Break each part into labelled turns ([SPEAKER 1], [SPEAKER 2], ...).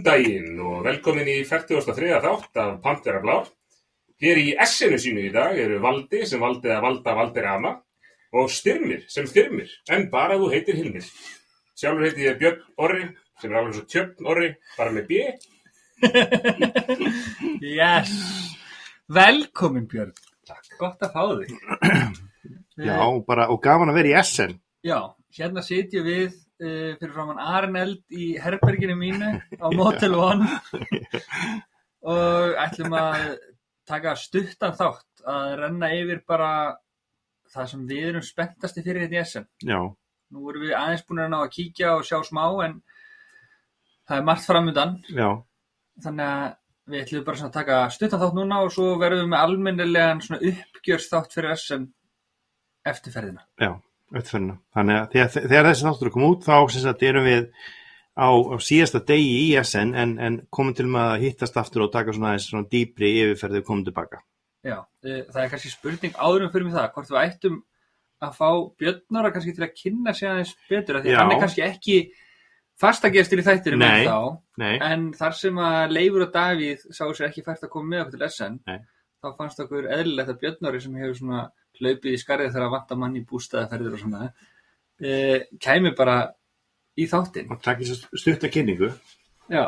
[SPEAKER 1] Góðan daginn og velkomin í 43. þátt af Pantera Blár. Hér í S-inu sínu í dag eru Valdi sem valdi að valda Valdir Ama og Styrmir sem Styrmir, en bara þú heitir Hilmir. Sjálfur heiti ég Björn Orri, sem er alveg svo tjöfn Orri, bara með B.
[SPEAKER 2] Yes Velkomin Björn
[SPEAKER 1] Takk.
[SPEAKER 2] Gott að fá þig
[SPEAKER 3] Já, bara, og gaman að vera í Essen.
[SPEAKER 2] Já, hérna sitjum við uh, fyrir framann Arneld í herberginu mínu á Motel One. Og ætlum að taka stuttan þátt að renna yfir bara það sem við erum spenntasti fyrir hérna í SM.
[SPEAKER 3] Já,
[SPEAKER 2] Nú erum við aðeins búin að ná að kíkja og sjá smá en það er margt framöndan
[SPEAKER 3] já,
[SPEAKER 2] þannig að við ætlum bara að taka stuttan þátt núna og svo verðum við með almennilegan svona uppgjörsþátt fyrir SM eftir ferðina.
[SPEAKER 3] já, auðvitað. Þannig að þegar, þegar þessi þáttur komið út, þá sem sagt erum við á, á síðasta degi í Essen, en, en komum til með að hittast aftur og taka svona svona dýpri yfirferði og komum tilbaka.
[SPEAKER 2] Já, eh, það er kannski spurning áðurum fyrir mig það, hvort við ættum að fá Björnara kannski til að kynna sig aðeins betur, af því að hann er kannski ekki fastagestur í þættinum
[SPEAKER 3] Nei.
[SPEAKER 2] en þá,
[SPEAKER 3] Nei,
[SPEAKER 2] en þar sem að Leifur og Davíð sáu sér ekki fært að koma með okkur til SN,
[SPEAKER 3] Nei.
[SPEAKER 2] þá fannst okkur eðlilegt að Björnari sem hefur svona hlaupið í skarið þegar að vanta mann í bústæðaferðir og svona, e, kæmi bara í þáttinn.
[SPEAKER 3] og takk í stutta kynningu.
[SPEAKER 2] Já,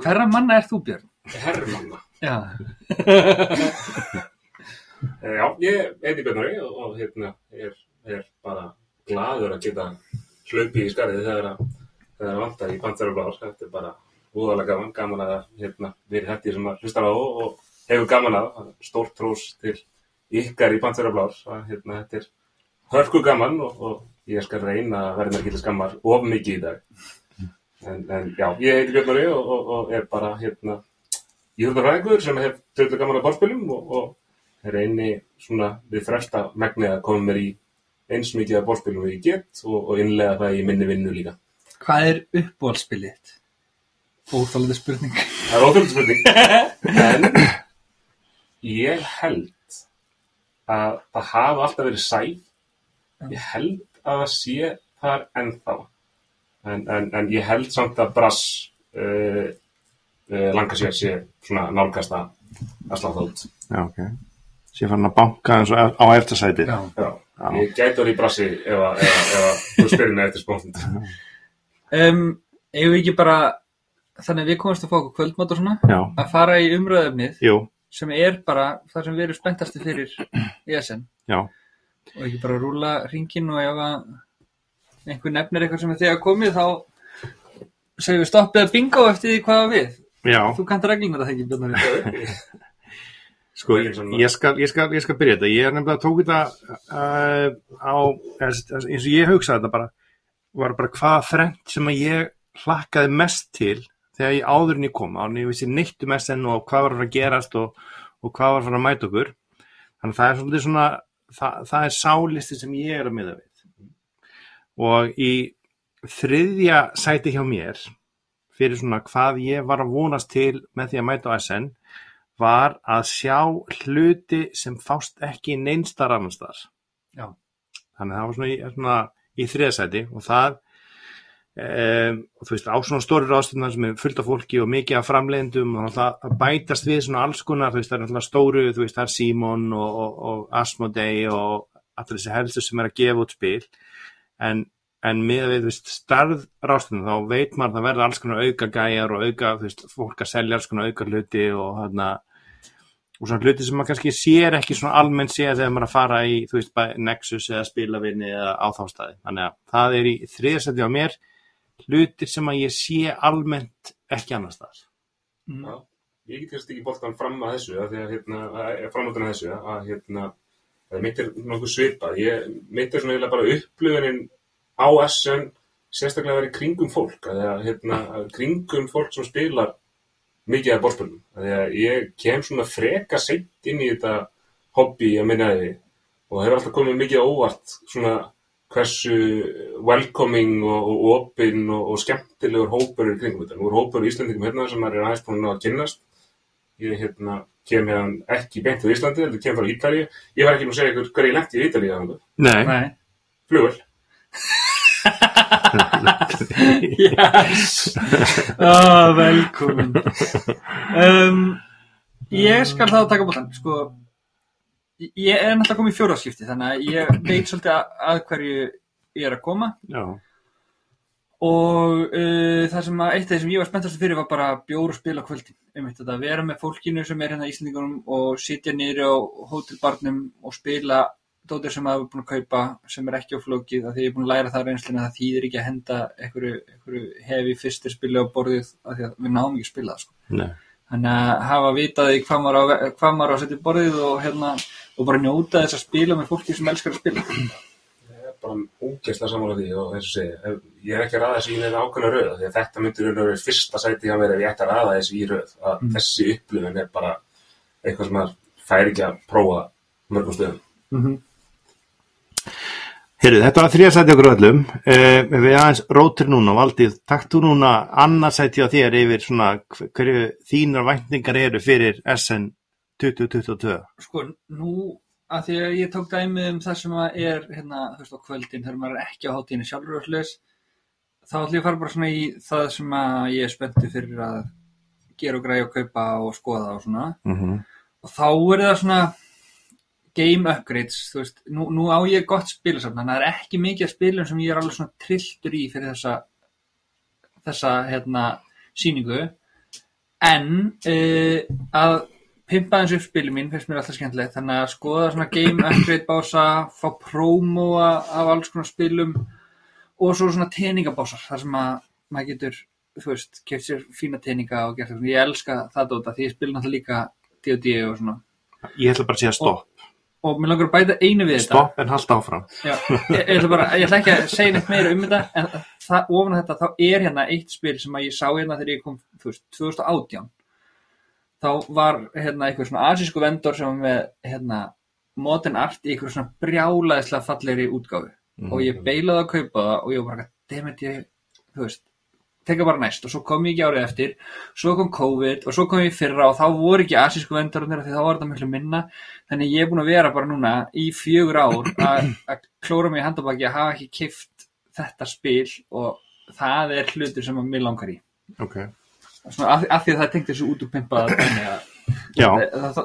[SPEAKER 2] hverra manna er þú Björn?
[SPEAKER 1] Hermanna.
[SPEAKER 2] Já,
[SPEAKER 1] Eh, Já, ég heiti Björn Orri og, og hérna er, er bara gladur að geta hlaupið í skarðið þegar að þegar að vanta í Pantera Blár. Þetta er bara úðalega gaman, gaman að hérna verið hætti sem að hlustar á og, og hefur gaman að. Stórt trós til ykkar í Pantera Blár. Að, hérna, þetta er hörku gaman og, og ég skal reyna að verða ekki til skammar of mikið í dag. En, en já, ég heiti Björn Orri og, og, og er bara hérna íþjóðarfræðingur sem hef tröðlega gaman að bórspilum og, og reyni svona við fresta megnið að koma mér í eins mikið af bórspilum og ég get og, innlega það í minni vinnu líka.
[SPEAKER 2] hvað er uppbólspilið þitt? Óþálandi spurning.
[SPEAKER 1] Það er ótrúlega spurning. En ég held að það hafa alltaf verið sæð. Ég held að það sé þar ennþá. En, en, en ég held samt að Brass uh, uh, langa sér sé svona nálgast að slá það út.
[SPEAKER 3] Já, ok. Sér fann að banka eins og á eftirsæti.
[SPEAKER 2] Já.
[SPEAKER 1] Já.
[SPEAKER 3] Já.
[SPEAKER 1] Ég gæti orðið í Brassi ef ef ef þú spyrir mig eftir spónd.
[SPEAKER 2] Um, eigum við ekki bara, þannig að við komumst að fá okkur kvöldmátt og svona,
[SPEAKER 3] Já,
[SPEAKER 2] að fara í umröðefnið
[SPEAKER 3] jú,
[SPEAKER 2] sem er bara það sem við erum spenntasti fyrir í SN
[SPEAKER 3] já,
[SPEAKER 2] og ekki bara rúla ringin og ef að einhver nefnir eitthvað sem er þegar komið þá segjum við stoppið að bingo eftir því hvað á við.
[SPEAKER 3] já.
[SPEAKER 2] Þú kannt reglina það ekki, Björnari.
[SPEAKER 3] Sko,
[SPEAKER 1] svona-
[SPEAKER 3] ég skal, ég, skal, ég skal byrja þetta. Ég er nefnilega tók þetta uh, á, eins og ég hugsaði þetta bara, var bara hvað þrennt sem að ég hlakkaði mest til þegar ég áður en ég kom, en ég vissi neitt um SN og hvað var að fara að gerast og, og hvað var að fara að mæta okkur. Þannig að það er svolítið svona, það, það er sálisti sem ég er að miða við. Og í þriðja sæti hjá mér, fyrir svona hvað ég var að vonast til með því að mæta á SN, var að sjá hluti sem fást ekki neinstar annars þar.
[SPEAKER 2] Já.
[SPEAKER 3] Þannig að það var svona í, svona í þriðasæti og það um, og þú veist á svona stóri ráðstöndar sem er fullt af fólki og mikið af framleiðendum og það bætast við svona alls konar, þú veist það er náttúrulega stóru, þú veist það er Simon og, og, og Asmodei og allir þessi helstu sem er að gefa út spil en, en með við, þú veist, starð ráðstöndar þá veit maður að það verður alls konar auka gæjar og auka, þú veist, fólk að selja alls konar auka hluti og þarna og svona hluti sem maður kannski sér ekki svona almennt séð þegar maður að fara í, þú veist, Nexus eða spilavinni eða á þá staði. Þannig að það er í þriðarsætti á mér hlutir sem að ég sé almennt ekki annars staðar.
[SPEAKER 1] Já, ég get kannski ekki boltan fram að þessu að því að hérna, framöndan að þessu að hérna, að mitt er nokkuð svipað. Ég, mitt er svona eiginlega bara upplöfunin á SN sérstaklega að vera í kringum fólk að því að hérna, að kringum fólk sem spilar mikið af borspilum að því að ég kem svona freka seint inn í þetta hobby að minna því og hefur alltaf komið mikið óvart svona hversu welcoming og, og opinn og, og skemmtilegur hópur er í kringum þetta. Nú er hópur í Íslandingum hérna sem er aðeins búin að kynnast. Ég hérna, kem hérna ekki beint á Íslandi, þetta kem frá Ítalíu. Ég var ekki nú að segja ykkur hver ég lendi í Ítalíu þannig.
[SPEAKER 3] Nei,
[SPEAKER 2] Nei.
[SPEAKER 1] Flugvel.
[SPEAKER 2] Yes oh, Velkomin um, Ég skal þá taka bóttan Sko Ég er náttúrulega komið í fjóraðskipti Þannig að ég veit svolítið að, að hverju ég er að koma.
[SPEAKER 3] Já,
[SPEAKER 2] Og uh, það sem að eitt af því sem ég var spenntast fyrir var bara bjór og spil á kvöldin. Einmitt að vera með fólkinu sem er hérna í Íslandingunum og sitja niður á hótelbarnum og spila dóttir sem maður er búin að kaupa sem er ekki á flókið að því ég er búin að læra það reynslinu að það þýðir ekki að henda einhverju, hefi fyrstir spili á borðið af því að við náum ekki að spila það sko. Þannig að hafa vitaði hvað maður á, hvað maður á að setja í borðið og, hérna, og bara njóta þess að spila með fólki sem elskar að spila.
[SPEAKER 1] Ég er bara ógeðslega sammála því og og segi, ef- ég er ekki að ræða þessu í neina ákveðna röð því að þetta myndir og verið fyrsta sæti hjá mér ef ég ætti að ræða þessu í röð að þessi upplifun er bara eitthvað sem maður fær ekki að prófa mörgum stöðum.
[SPEAKER 2] Mm -hmm.
[SPEAKER 3] Heyrðu, þetta var þrjasæti okkur öllum. Uh, við aðeins rótir núna, Valdið, takt þú núna annarsæti á þér yfir svona hver- hverju þínar væntingar eru fyrir SN 2022?
[SPEAKER 2] Sko, nú að því að ég tók dæmi um það sem að er hérna, þú veist, á kvöldin þegar maður er ekki á hátíðinu sjálfur og hlutis þá ætlum ég að fara bara svona í það sem að ég er spenntu fyrir að gera og græja og kaupa og skoða og svona
[SPEAKER 3] Mm -hmm.
[SPEAKER 2] og þá er það svona game upgrades, þú veist, nú, nú á ég gott spilasafn, þannig að það er ekki mikið af spilum sem ég er alveg svona trilltur í fyrir þessa þessa, hérna, síningu en uh, að pimpa eins upp spilum mín finnst mér alltaf skemmtilegt, þannig að skoða svona game upgrade bása, fá prómóa af alls konar spilum og svo svona teningabásar þar sem að maður getur, þú veist, keft sér fína teninga og gert það ég elska það dóta því ég spil náttúrulega líka D&D og svona.
[SPEAKER 3] Ég ætla bara að segja stopp.
[SPEAKER 2] Og mér langar að bæta einu við þetta.
[SPEAKER 3] Stopp en halda áfram.
[SPEAKER 2] Já, ég, ég, ætla bara, ég ætla ekki að segja neitt meira um þetta en það, ofan þetta þá er hérna eitt spil sem að ég sá hérna þegar ég kom veist, 2018 þá var hérna einhver svona asísku vendor sem var með hérna modern art í einhver svona brjálaðislega fallegri útgáfu. Og ég beilaði að kaupa það og ég var bara, dammit ég, þú veist teka bara næst. Og svo kom ég ekki árið eftir. Svo kom COVID og svo kom ég í fyrra og þá voru ekki asísku vendorunir því þá var þetta miklu minna. Þannig ég er búin að vera bara núna í fjögur ár að klóra mig í handabaki að hafa ekki kift þetta spil og það er hlutur sem að mér langar í.
[SPEAKER 3] Ok.
[SPEAKER 2] Svona, að, að því að það tengt þessu út úr pimpað
[SPEAKER 3] Já.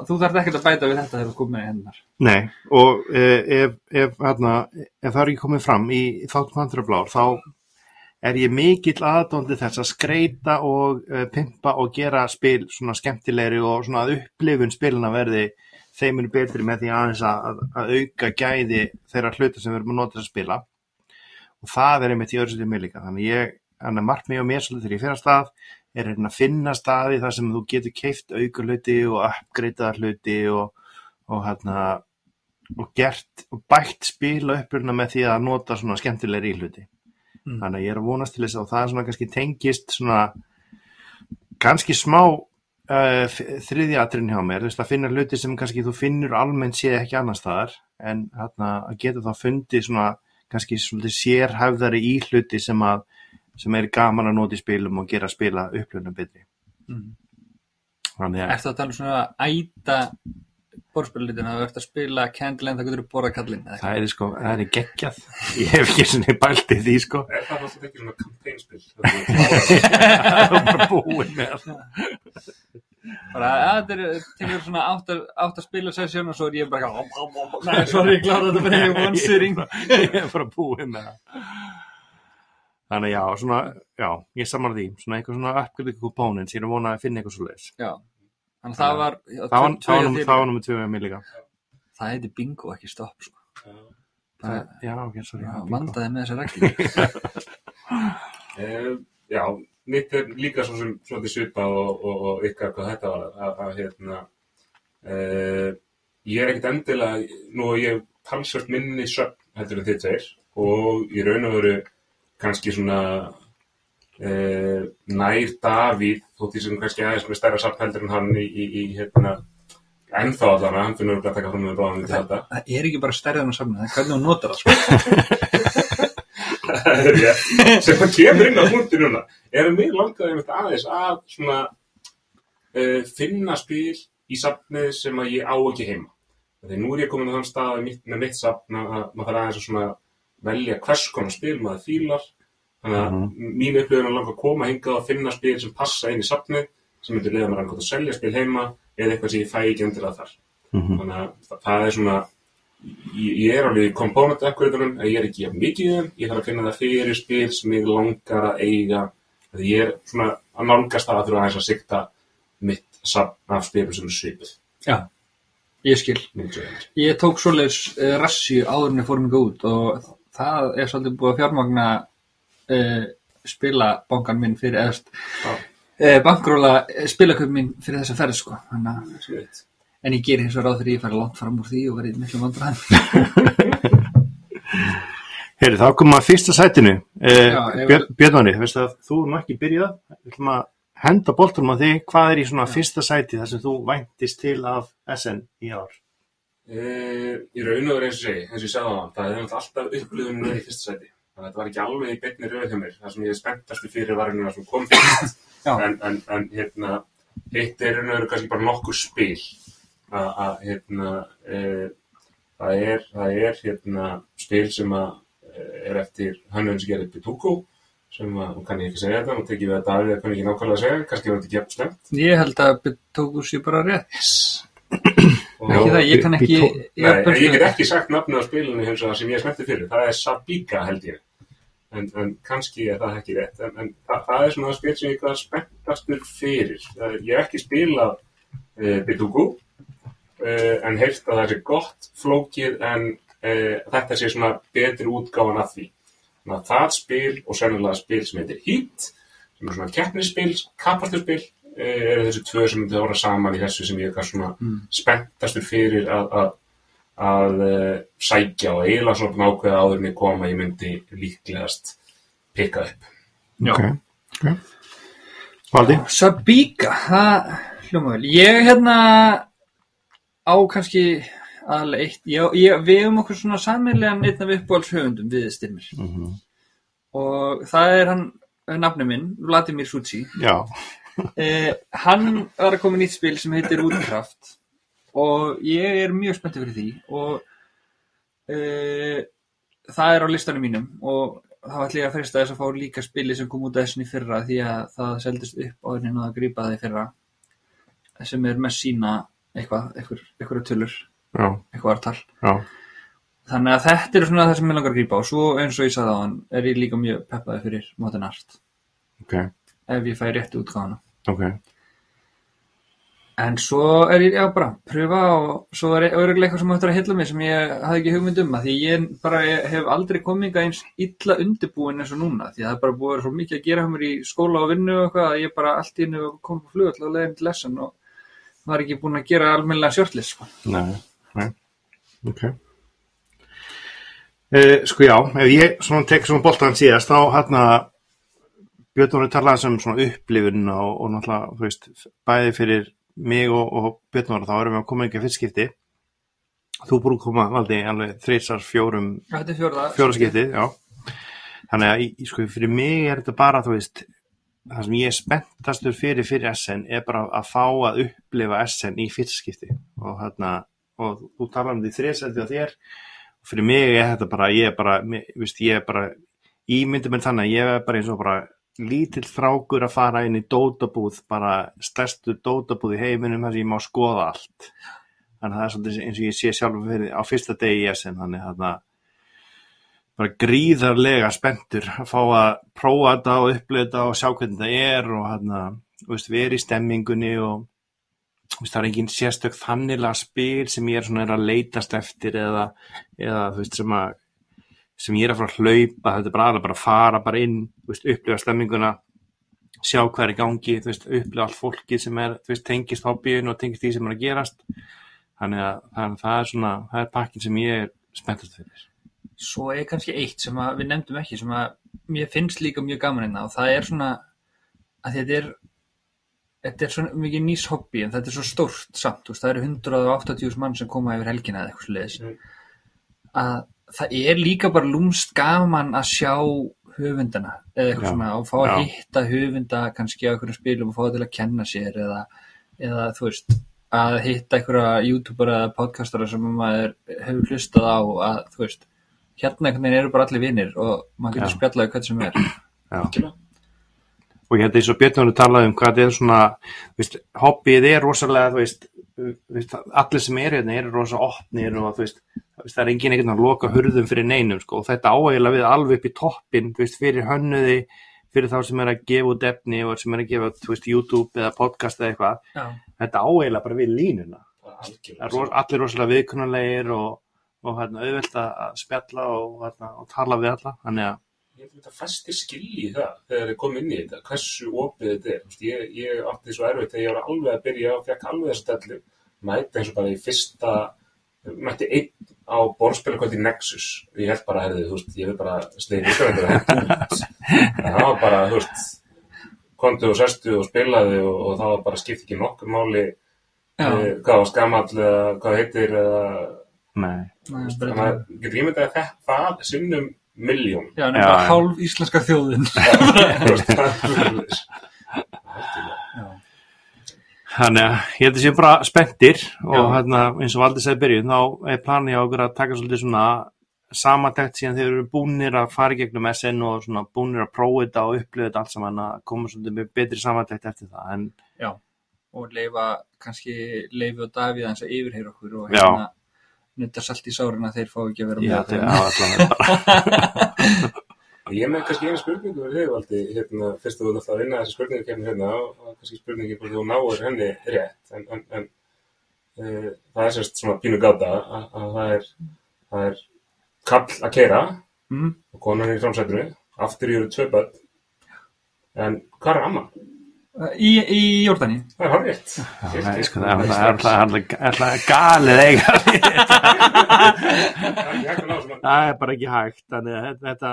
[SPEAKER 2] þú þarf ekkert að bæta við þetta þegar þú komið með hennar.
[SPEAKER 3] Nei, og eh, ef, ef, hérna, ef það er ekki komið fram í þáttum vandrablár, þá er ég mikill aðdóndi þess að skreita og uh, pimpa og gera spil svona skemmtilegri og svona að upplifun spilina verði þeiminu betri með því aðeins að, að auka gæði þeirra hluta sem við erum að nota þess að spila. Og það er einmitt í öðru sér mig líka. Þannig ég, þannig að margt og mér svolítið þegar ég fyrir að stað er hérna að finna staði þar sem þú getur keift auka hluti og uppgreitaða hluti og, og hérna og gert og bætt spila uppruna með því að nota svona skemmtilegri hluti
[SPEAKER 2] Mm.
[SPEAKER 3] þannig að ég er að vonast til þess að það er svona kannski tengist svona kannski smá uh, þriðjatrin hjá mér, þú veist að finna hluti sem kannski þú finnur almennt séð ekki annars staðar en hérna að geta þá fundið svona kannski svolítið sérhæfðari í hluti sem að sem er gaman að nota í spilum og gera spila upplunum betri
[SPEAKER 2] mm.
[SPEAKER 3] þannig að
[SPEAKER 2] Ertu að tala um svona að æta borðspilalitin að þú ert að spila Candle en það getur borða kallin eða
[SPEAKER 3] það er sko, það er geggjað. Ég hef ekki svona bælt í því sko.
[SPEAKER 1] Er það alltaf ekki svona kampænspil?
[SPEAKER 3] það er bara búin með það.
[SPEAKER 2] Bara að þetta er tekur svona átt að, að spila sesjón og svo er ég bara eitthvað, Nei, sorry, ég klára þetta bara í one sitting
[SPEAKER 3] ég er bara búin með það. Þannig að já, svona já, ég samar því, svona eitthvað svona uppgöðu components, ég er að vona að finna eitthvað svo leis
[SPEAKER 2] Já, þannig að það var
[SPEAKER 3] það var- það það tvö með mig líka.
[SPEAKER 2] Það heiti bingo, ekki stopp sko. Það
[SPEAKER 3] já, ok, sorry
[SPEAKER 2] já,
[SPEAKER 3] bingo.
[SPEAKER 2] vandaði með þessar reglur.
[SPEAKER 1] Eh, já, mitt er líka svo sem svolítið svipað og, og, og ykkar hvað þetta var að, að hérna uh, ég er ekkert endilega nú ég talsvört minni söfn heldur en þitt segir og í raun og veru kannski svona uh, nær Davíð þótt því sem kannski aðeins með stærra söfn heldur en hann í, í, í hérna ennþá allan að hann finnur að taka fram með bráðan til þetta
[SPEAKER 2] Það er ekki bara stærðan að samna, það er hvernig þú notar það sko.
[SPEAKER 1] Það er rétt. sem það kemur inn á punkti núna er að mér langaði einmitt aðeins að svona uh, finna spil í safnið sem að ég á ekki heima þegar nú er ég komin á þann stað með mitt safn að maður þarf aðeins að svona velja hvers konar spil maður fílar þannig að mín upplifun er langa að koma hingað og finna spil sem passa inn í safnið sem myndir leiða mér að selja spil heima eða eitthvað sem ég fæ ekki endilega þar. Þannig að það, er svona ég, ég er alveg í component akkurátunum en ég er ekki jafn mikið þeim. Ég þarf að finna það fyrir spil sem ég langar að eiga. Því ég er svona að nálgast það að þurfa aðeins að sikta mitt safn af spilum sem er svipuð.
[SPEAKER 2] Já, ég skil.
[SPEAKER 1] ég
[SPEAKER 2] tók svoleiðis uh, rassi áður en ég fór mig út og það er svolítið búið að fjármagna uh, spilabankan minn fyrir eðast
[SPEAKER 1] Já.
[SPEAKER 2] uh, bankróla spilaköp minn fyrir þessa ferð sko.
[SPEAKER 1] Svipuð.
[SPEAKER 2] en ég gerir hins vegar ráð fyrir ég fara langt fram úr því og verið miklu vandræðum.
[SPEAKER 3] Heyri, þá komum að fyrsta sætinu. Eh,
[SPEAKER 2] Já, ef-
[SPEAKER 3] Björn, Björnváni, veistu að þú er nú ekki byrjað. Við ætlum að henda boltunum á þig. Hvað er í svona fyrsta sæti þar sem þú væntist til af SN í ár?
[SPEAKER 1] Uh, í raun og veru eins og segi, eins og ég sagði á það, það er alltaf upplifun með í fyrsta sæti. Þannig að þetta var ekki alveg í beinni röð hjá mér. Það sem ég er spenntastu fyrir var einhverja sem kom fyrst. En, en, en hérna, hitt er og veru kannski bara nokkur spil. Að, hérna, uh, það er, það er hérna, spil sem að, uh, er eftir Hannun sem gerir Bituko, sem að, hún kann ég ekki segja þetta, hún tekið við að Davíð að kann ekki nákvæmlega að segja, kannski var þetta ekki eftir slemt.
[SPEAKER 2] Ég held að tóku sér bara rétt.
[SPEAKER 1] Yes.
[SPEAKER 2] Ekki það, ég kann ekki...
[SPEAKER 1] Nei, ég get ekki sagt nafnið á spilinu hins vegar sem ég er smettið fyrir. Það er Sabika held ég. En, en kannski er það ekki rétt. En, en það, það er svona spil sem ég var spenntastur fyrir. Það, ég hef ekki spilað uh, Bitugu uh, en heilt að það sé gott flókið en uh, þetta sé svona betri útgáfan af því. Þannig að það spil og sennilega spil sem heitir Heat sem er svona keppnisspil, kapasturspil eru þessi tvö sem myndi ára saman í þessu sem ég er svona spenntastur fyrir að, að, að uh, sækja og eiginlega svona búin að ákveða áður en ég koma ég myndi líklegast pikka upp.
[SPEAKER 2] Já.
[SPEAKER 3] Ok, ok. Valdi?
[SPEAKER 2] Sabíka, það hljóma vel. Ég hérna á kannski aðalega eitt. Ég, ég, við hefum okkur svona sammeðlegan einn af uppbóls höfundum við styrmir.
[SPEAKER 3] Mhm.
[SPEAKER 2] Og það er hann, nafni minn, Vladimir Succi.
[SPEAKER 3] Já.
[SPEAKER 2] Eh, hann var að koma í nýtt spil sem heitir Woodcraft og ég er mjög spenntið fyrir því og eh, það er á listanum mínum og það var allir að frista þess að fá líka spili sem kom út af þessin í fyrra því að það seldist upp á henni að grípa það í fyrra sem er með sína eitthvað, eitthvað, eitthvað tölur,
[SPEAKER 3] Já,
[SPEAKER 2] eitthvað vartal
[SPEAKER 3] já.
[SPEAKER 2] þannig að þetta er svona það sem ég langar að grípa og svo eins og ég sagði á hann er ég líka mjög peppaði fyrir Modern Art.
[SPEAKER 3] Ok,
[SPEAKER 2] ef ég fæ rétti útgáðana
[SPEAKER 3] ok.
[SPEAKER 2] En svo er ég, já bara, pröfa og svo er öruglega eitthvað sem hættur að hylla mig sem ég hafði ekki hugmynd um að því ég bara ég hef aldrei komið eins illa undirbúin eins og núna því það er bara búið að vera svo mikið að gera hjá mér í skóla og vinnu og eitthvað að ég bara allt í hennu kom på flugall og leiðin til lesson og var ekki búin að gera almennilega sjörtlis sko.
[SPEAKER 3] Nei, nei. Ok. Uh, sko já, ef ég svona tek svona boltan síðast, þá hérna Björn voru talað um svona upplifun og, og náttúrulega, þú veist, bæði fyrir mig og, og Björn voru, þá erum við að koma ekki að fyrstskipti. Þú búið að koma, valdi, alveg þreysar fjórum, fjóra skiptið, já. Þannig að, sko, fyrir mig er þetta bara, þú veist, það sem ég er spenntastur fyrir fyrir SN er bara að fá að upplifa SN í fyrstskipti og hérna, og þú talar um því þriðsætti á þér og fyrir mig er þetta bara, ég er bara, mér- veist, ég er bara, ímyndi mér þannig að ég er bara eins og bara lítill þrákur að fara inn í dótabúð, bara stærstu dótabúð í heiminum þar sem ég má skoða allt. Þannig að það er svolítið eins og ég sé sjálfur fyrir á fyrsta degi í SN, þannig þarna bara gríðarlega spenntur að fá að prófa þetta og upplifa þetta og sjá hvernig þetta er og hérna, veist, vera í stemmingunni og veist, það er engin sérstök þannilega spil sem ég er er að leitast eftir eða, eða veist, sem að sem ég er að fara að hlaupa, þetta er bara alveg bara að fara bara inn, þú veist, upplifa stemminguna sjá hvað er í gangi, þú veist, upplifa allt fólkið sem er, þú veist, tengist hobbyinu og tengist því sem er að gerast. Þannig að það, það er svona, það er pakkin sem ég er spenntast fyrir.
[SPEAKER 2] Svo er kannski eitt sem að við nefndum ekki sem að mér finnst líka mjög gaman einna og það er svona að þetta er þetta er svona mikið nýs hobby en þetta er svo stórt samt, þú veist, það eru 180 mann sem koma yfir helgina eða eitthvað sliðis
[SPEAKER 1] Mm.
[SPEAKER 2] að það er líka bara lúmst gaman að sjá höfundana eða eitthvað
[SPEAKER 3] Já,
[SPEAKER 2] svona og fá að
[SPEAKER 3] já.
[SPEAKER 2] hitta höfunda kannski á einhverjum spilum og fá það til að kenna sér eða, eða þú veist að hitta einhverja youtubera eða podcastara sem maður hefur hlustað á að þú veist hérna einhvern veginn eru bara allir vinnir og maður getur
[SPEAKER 3] Já.
[SPEAKER 2] spjallaði hvað sem er
[SPEAKER 1] Algjörlega.
[SPEAKER 3] og ég held eins og Björnur talaði um hvað þetta er svona veist, hobbyið er rosalega veist, veist, allir sem er hérna eru rosa opnir og þú veist það er engin einhvern að loka hurðum fyrir neinum sko, og þetta áeiginlega við alveg upp í toppin fyrir hönnuði fyrir þá sem er að gefa út efni og sem er að gefa veist, YouTube eða podcast eða eitthvað
[SPEAKER 2] Já,
[SPEAKER 3] þetta áeiginlega bara við línuna ros, allir rosalega viðkunnulegir og, og hérna, auðvelt að spjalla og, hérna, og tala við alla þannig að
[SPEAKER 1] þetta fæstir skilji í það þegar ég kom inn í þetta, hversu opið þetta er. Þú veist, Ég, ég átti svo erfitt þegar ég var alveg að byrja og fekk alveg þessu dellu. Mæti eins og bara í fyrsta, mætti einn á borðspilakvöldi Nexus. Og ég held bara, herði, þú veist, ég vil bara slegið ykkur og hendur út. En það var bara, þú veist, kontu og sestu og spilaði og, og það var bara skipt ekki nokkur máli
[SPEAKER 2] já,
[SPEAKER 1] eh, hvað var skamall eða hvað heitir eða
[SPEAKER 3] nei,
[SPEAKER 2] það
[SPEAKER 1] þannig að getur ímyndað að það, það sinnum miljón.
[SPEAKER 2] já,
[SPEAKER 3] Já,
[SPEAKER 2] nefnilega
[SPEAKER 3] já.
[SPEAKER 2] hálf íslenska þjóðin
[SPEAKER 1] veist, það er.
[SPEAKER 2] Já,
[SPEAKER 3] Þannig að ég held að séum bara spenntir og
[SPEAKER 2] Já.
[SPEAKER 3] hérna, eins og Valdi segði byrjun þá er planið á okkur að taka svolítið svona samantækt síðan þeir eru búnir að fara gegnum SN og svona búnir að prófa þetta og upplifa þetta allt saman að koma svolítið með betri samantækt eftir það en
[SPEAKER 2] já og leifa, kannski leifi og Davíð hans að yfirheyra okkur og
[SPEAKER 3] Já.
[SPEAKER 2] hérna nutta salt í sárin að þeir fá ekki að vera
[SPEAKER 3] já,
[SPEAKER 2] með
[SPEAKER 3] þetta er allan bara
[SPEAKER 1] Ég er með kannski einu spurningu fyrir þig, Valdi, hérna, fyrst þú ert alltaf að vinna þessi spurningu kemur hérna og kannski spurningi hvort þú náir henni rétt, en, en, en e, það er sérst svona pínu gáta að, að það er, það er kall að keira
[SPEAKER 2] mm,
[SPEAKER 1] og konan er í framsætinu, aftur í eru tvö börn, en hvað er amma?
[SPEAKER 2] í, í Jordani
[SPEAKER 1] Það er hann rétt.
[SPEAKER 3] Nei, sko, það. er alltaf- það. er alltaf galið eiga það er bara ekki hægt þannig að þetta,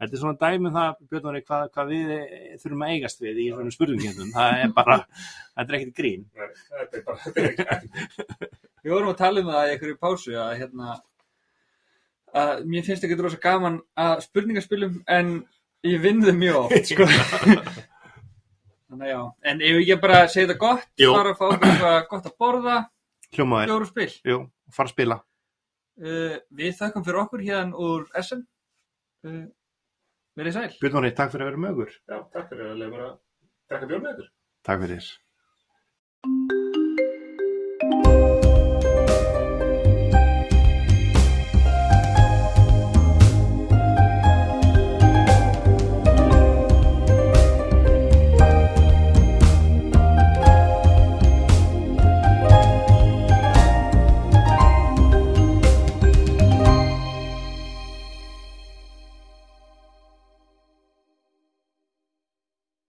[SPEAKER 3] þetta, er svona dæmi um það Björn Orri, hvað, hvað við þurfum að eigast við í svona spurningum það er bara, þetta er ekkert grín
[SPEAKER 1] Þetta er bara, þetta er ekki ekki.
[SPEAKER 2] Við vorum að tala um það í einhverju pásu að hérna að mér finnst ekki rosa gaman að spurningaspilum en ég vinn þau mjög oft sko. Þannig að já, en ef ég bara segja þetta gott, fara að fá okkur eitthvað gott að borða,
[SPEAKER 3] hljómaður,
[SPEAKER 2] fjóru spil.
[SPEAKER 3] jú, fara að spila
[SPEAKER 2] Uh, við þakkum fyrir okkur hérna úr SM. Uh, verið sæl.
[SPEAKER 3] Björn Orri, takk fyrir að vera með okkur
[SPEAKER 1] Já, takk fyrir að leiða mér að taka björn með ykkur.
[SPEAKER 3] takk fyrir